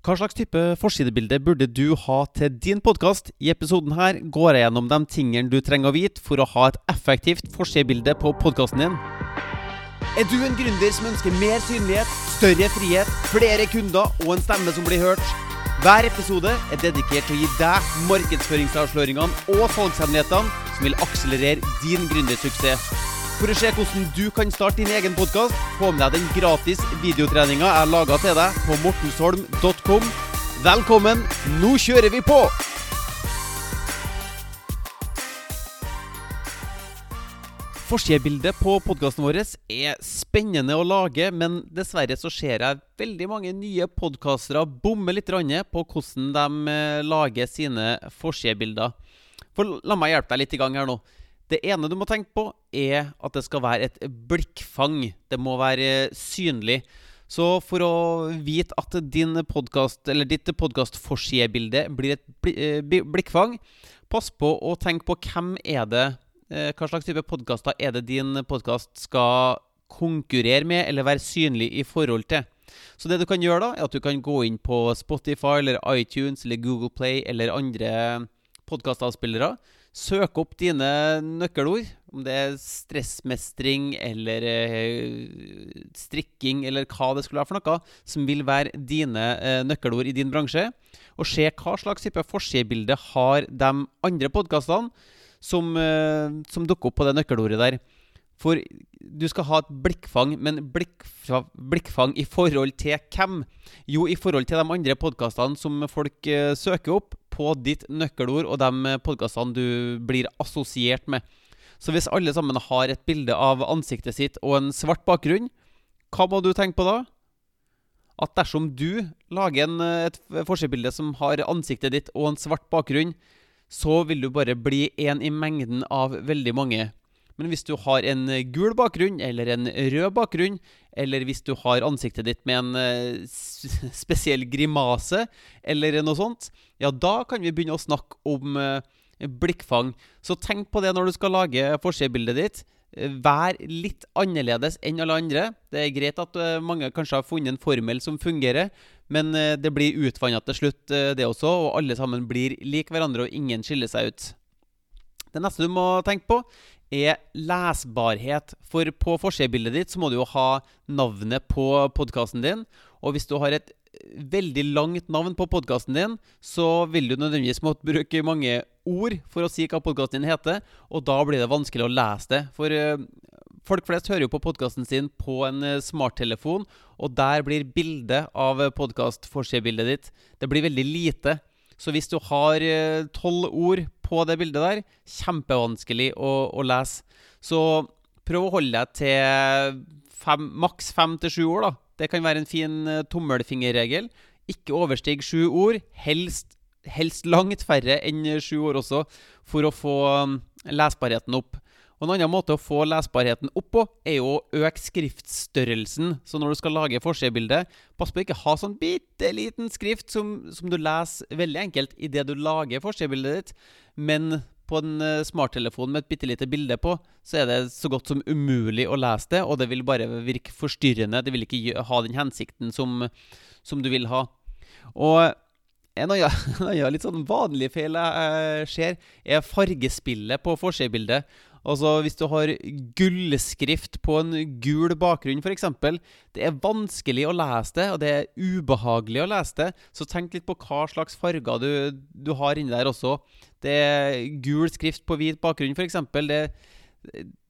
Hva slags type forsidebilde burde du ha til din podkast? I episoden her går jeg gjennom de tingene du trenger å vite for å ha et effektivt forsidebilde på podkasten din. Er du en gründer som ønsker mer synlighet, større frihet, flere kunder og en stemme som blir hørt? Hver episode er dedikert til å gi deg markedsføringsavsløringene og salgshemmelighetene som vil akselerere din gründersuksess. For å se hvordan du kan starte din egen podkast, få med deg den gratis videotreninga jeg laga til deg på mortensholm.com. Velkommen, nå kjører vi på! Forsidebildet på podkasten vår er spennende å lage, men dessverre så ser jeg veldig mange nye podkastere bomme litt på hvordan de eh, lager sine forsidebilder. For la meg hjelpe deg litt i gang her nå. Det ene du må tenke på, er at det skal være et blikkfang. Det må være synlig. Så for å vite at din podcast, eller ditt podkastforsidebilde blir et eh, blikkfang, pass på å tenke på hvem er det Eh, hva slags type podkaster er det din podkast skal konkurrere med eller være synlig i forhold til? Så det du kan gjøre, da, er at du kan gå inn på Spotify eller iTunes eller Google Play eller andre podkastavspillere. Søke opp dine nøkkelord, om det er stressmestring eller eh, strikking eller hva det skulle være for noe, som vil være dine eh, nøkkelord i din bransje. Og se hva slags type forsidebilde har de andre podkastene som, eh, som dukker opp på det nøkkelordet der. For du skal ha et blikkfang, men blikkfang, blikkfang i forhold til hvem? Jo, i forhold til de andre podkastene som folk søker opp på ditt nøkkelord, og de podkastene du blir assosiert med. Så hvis alle sammen har et bilde av ansiktet sitt og en svart bakgrunn, hva må du tenke på da? At dersom du lager en, eh, et forsidebilde som har ansiktet ditt og en svart bakgrunn, så vil du bare bli én i mengden av veldig mange. Men hvis du har en gul bakgrunn eller en rød bakgrunn, eller hvis du har ansiktet ditt med en uh, spesiell grimase eller noe sånt, ja, da kan vi begynne å snakke om uh, blikkfang. Så tenk på det når du skal lage forsidebildet ditt. Vær litt annerledes enn alle andre. Det er greit at mange kanskje har funnet en formel som fungerer, men det blir utvanna til slutt, det også, og alle sammen blir lik hverandre, og ingen skiller seg ut. Det neste du må tenke på, er lesbarhet. For på forsidebildet ditt så må du jo ha navnet på podkasten din. Og hvis du har et veldig langt navn på podkasten din, så vil du nødvendigvis måtte bruke mange ord for å si hva podkasten din heter, og da blir det vanskelig å lese det. For uh, folk flest hører jo på podkasten sin på en uh, smarttelefon, og der blir bildet av podkastforsidebildet ditt Det blir veldig lite. Så hvis du har eh, tolv ord på det bildet der, kjempevanskelig å, å lese. Så prøv å holde deg til fem, maks fem til sju ord, da. Det kan være en fin uh, tommelfingerregel. Ikke overstig sju ord. Helst, helst, langt færre enn sju ord også, for å få um, lesbarheten opp. Og En annen måte å få lesbarheten opp på, er jo å øke skriftstørrelsen. Så når du skal lage forsidebilde, pass på å ikke ha sånn bitte liten skrift som, som du leser veldig enkelt idet du lager forsidebildet ditt, men på en eh, smarttelefon med et bitte lite bilde på, så er det så godt som umulig å lese det, og det vil bare virke forstyrrende. Det vil ikke ha den hensikten som, som du vil ha. Og en annen litt sånn vanlig feil jeg ser, er fargespillet på forsidebildet. Altså Hvis du har gullskrift på en gul bakgrunn, f.eks. Det er vanskelig å lese det, og det er ubehagelig å lese det. Så tenk litt på hva slags farger du, du har inni der også. Det er gul skrift på hvit bakgrunn, f.eks. Det,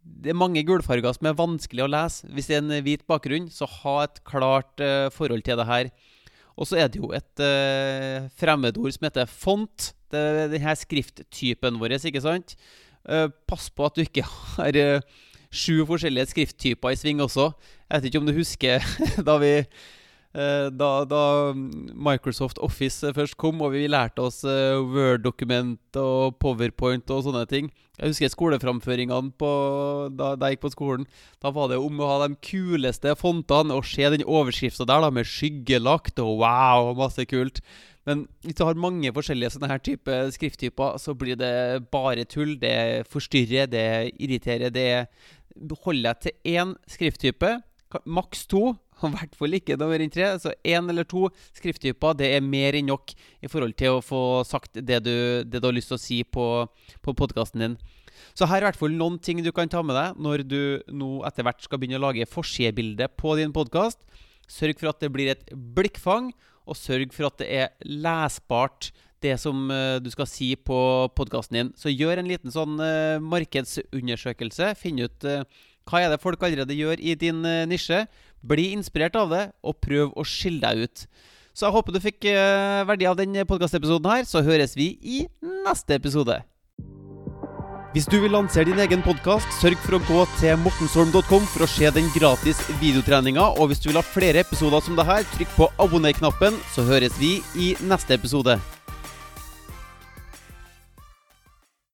det er mange gulfarger som er vanskelig å lese. Hvis det er en hvit bakgrunn, så ha et klart uh, forhold til det her. Og så er det jo et uh, fremmedord som heter font. Det er denne skrifttypen vår, ikke sant? Uh, pass på at du ikke har uh, sju forskjellige skrifttyper i sving også. Jeg vet ikke om du husker da vi da, da, Microsoft Office først kom, og vi lærte oss Word-dokument og Powerpoint og sånne ting. Jeg husker skoleframføringene på, da, da, jeg gikk på skolen. Da var det om å ha de kuleste fontene og se den overskrifta der da med skyggelagt og wow, masse kult. Men hvis du har mange forskjellige sånne her type skrifttyper, så blir det bare tull. Det forstyrrer, det irriterer. Det holder jeg til én skrifttype, maks to. Og i hvert fall ikke nummer tre. Så én eller to skrifttyper det er mer enn nok i forhold til å få sagt det du, det du har lyst til å si på, på podkasten din. Så her er i hvert fall noen ting du kan ta med deg når du nå etter hvert skal begynne å lage forsidebilde på din podkast. Sørg for at det blir et blikkfang, og sørg for at det er lesbart det som uh, du skal si på podkasten din. Så gjør en liten sånn uh, markedsundersøkelse. Finn ut uh, hva er det folk allerede gjør i din nisje. Bli inspirert av det, og prøv å skille deg ut. Så jeg håper du fikk verdi av denne podkastepisoden her. Så høres vi i neste episode. Hvis du vil lansere din egen podkast, sørg for å gå til mortensholm.com for å se den gratis videotreninga. Og hvis du vil ha flere episoder som dette, trykk på abonner-knappen, så høres vi i neste episode.